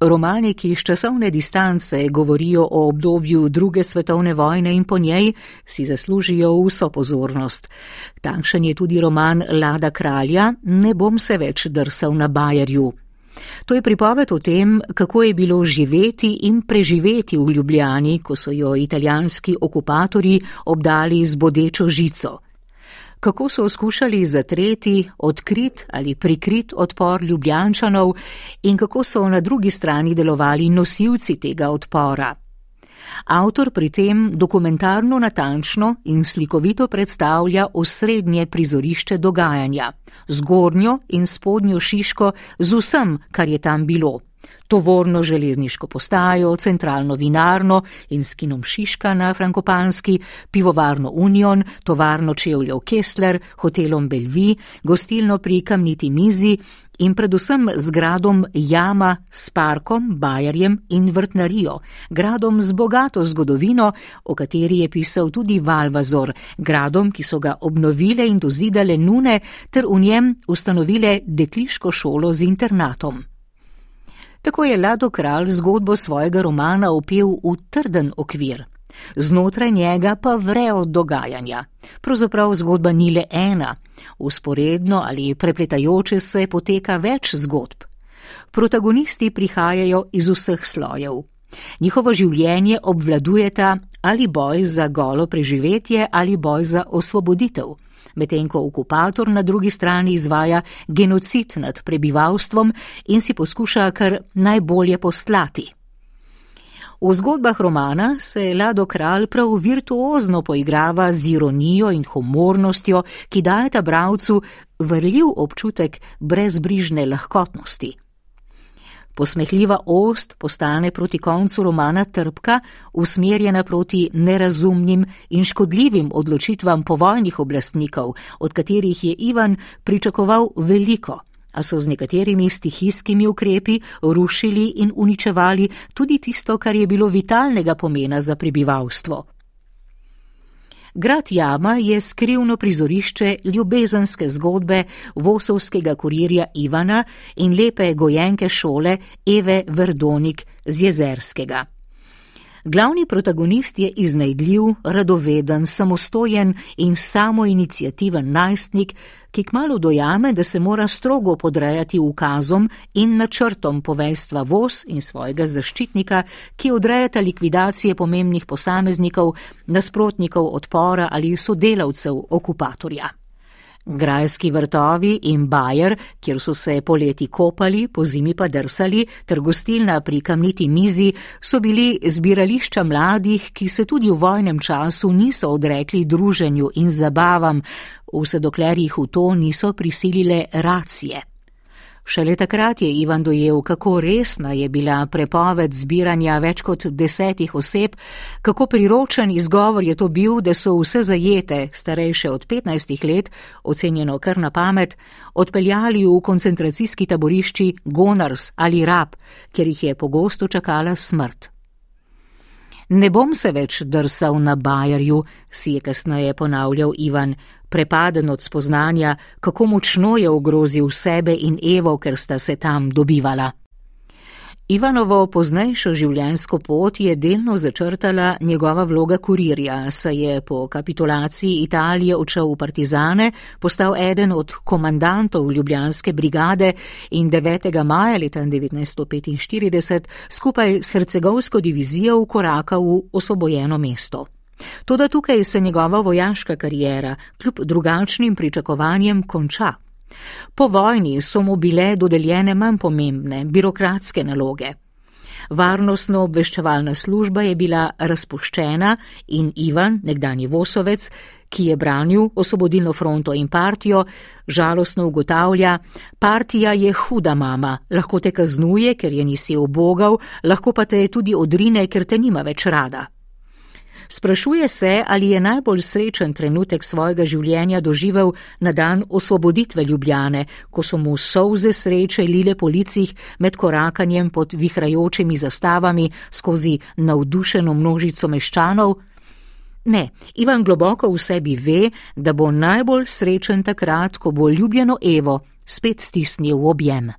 Romani, ki iz časovne distance govorijo o obdobju druge svetovne vojne in po njej, si zaslužijo vso pozornost. Takšen je tudi roman Lada kralja Ne bom se več drsal na Bajerju. To je pripoved o tem, kako je bilo živeti in preživeti v Ljubljani, ko so jo italijanski okupatori obdali z bodečo žico kako so skušali zatreti, odkrit ali prikrit odpor ljubljančanov in kako so na drugi strani delovali nosilci tega odpora. Avtor pri tem dokumentarno natančno in slikovito predstavlja osrednje prizorišče dogajanja, zgornjo in spodnjo Šiško z vsem, kar je tam bilo tovorno železniško postajo, centralno vinarno in skinom Šiška na Frankopanski, pivovarno Union, tovarno čevljev Kessler, hotelom Belvi, gostilno pri Kamniti mizi in predvsem z gradom Jama s parkom, bajarjem in vrtnarijo, gradom z bogato zgodovino, o kateri je pisal tudi Valvazor, gradom, ki so ga obnovile in dozidale nune ter v njem ustanovile dekliško šolo z internatom. Tako je Lado kralj zgodbo svojega romana upel v trden okvir. Znotraj njega pa vre od dogajanja. Pravzaprav zgodba ni le ena, usporedno ali prepletajoče se poteka več zgodb. Protagonisti prihajajo iz vseh slojev. Njihovo življenje obvladujeta ali boj za golo preživetje ali boj za osvoboditev medtem ko okupator na drugi strani izvaja genocid nad prebivalstvom in si poskuša kar najbolje postlati. V zgodbah romana se Lado kralj prav virtuozno poigrava z ironijo in humornostjo, ki dajeta bravcu vrljiv občutek brezbrižne lahkotnosti. Posmehljiva ost postane proti koncu romana trpka, usmerjena proti nerazumnim in škodljivim odločitvam povojnih oblastnikov, od katerih je Ivan pričakoval veliko, a so z nekaterimi stihijskimi ukrepi rušili in uničevali tudi tisto, kar je bilo vitalnega pomena za prebivalstvo. Grad Jama je skrivno prizorišče ljubezenske zgodbe vosovskega kurirja Ivana in lepe gojenke šole Eve Verdonik z Jezerskega. Glavni protagonist je iznajdljiv, radoveden, samostojen in samoinicijativen najstnik, ki kmalo dojame, da se mora strogo podrejati ukazom in načrtom poveljstva voz in svojega zaščitnika, ki odrejata likvidacije pomembnih posameznikov, nasprotnikov odpora ali sodelavcev okupatorja. Grajski vrtovi in bajer, kjer so se poleti kopali, po zimi pa drsali, ter gostilna pri kamniti mizi, so bili zbirališča mladih, ki se tudi v vojnem času niso odrekli druženju in zabavam, vse dokler jih v to niso prisilile racije. Šele takrat je Ivan dojel, kako resna je bila prepoved zbiranja več kot desetih oseb, kako priročen izgovor je to bil, da so vse zajete, starejše od petnajstih let, ocenjeno kar na pamet, odpeljali v koncentracijski taborišči Gonars ali Rab, kjer jih je pogosto čakala smrt. Ne bom se več drsal na bajarju, si je kasneje ponavljal Ivan, prepaden od spoznanja, kako močno je ogrozil sebe in Evo, ker sta se tam dobivala. Ivanovo poznejšo življenjsko pot je delno začrtala njegova vloga kurirja, saj je po kapitulaciji Italije odšel v partizane, postal eden od komandantov Ljubljanske brigade in 9. maja leta 1945 skupaj s hercegovsko divizijo ukorakal v osvobojeno mesto. Toda tukaj se njegova vojaška karijera kljub drugačnim pričakovanjem konča. Po vojni so mu bile dodeljene manj pomembne birokratske naloge. Varnostno obveščevalna služba je bila razpuščena in Ivan, nekdani Vosovec, ki je branil osvobodilno fronto in partijo, žalostno ugotavlja, partija je huda mama, lahko te kaznuje, ker je nisi obogal, lahko pa te tudi odrine, ker te nima več rada. Sprašuje se, ali je najbolj srečen trenutek svojega življenja doživel na dan osvoboditve Ljubljane, ko so mu solze sreče lile po licih med korakanjem pod vihrajočimi zastavami skozi navdušeno množico meščanov. Ne, Ivan globoko v sebi ve, da bo najbolj srečen takrat, ko bo ljubljeno Evo spet stisnil v objem.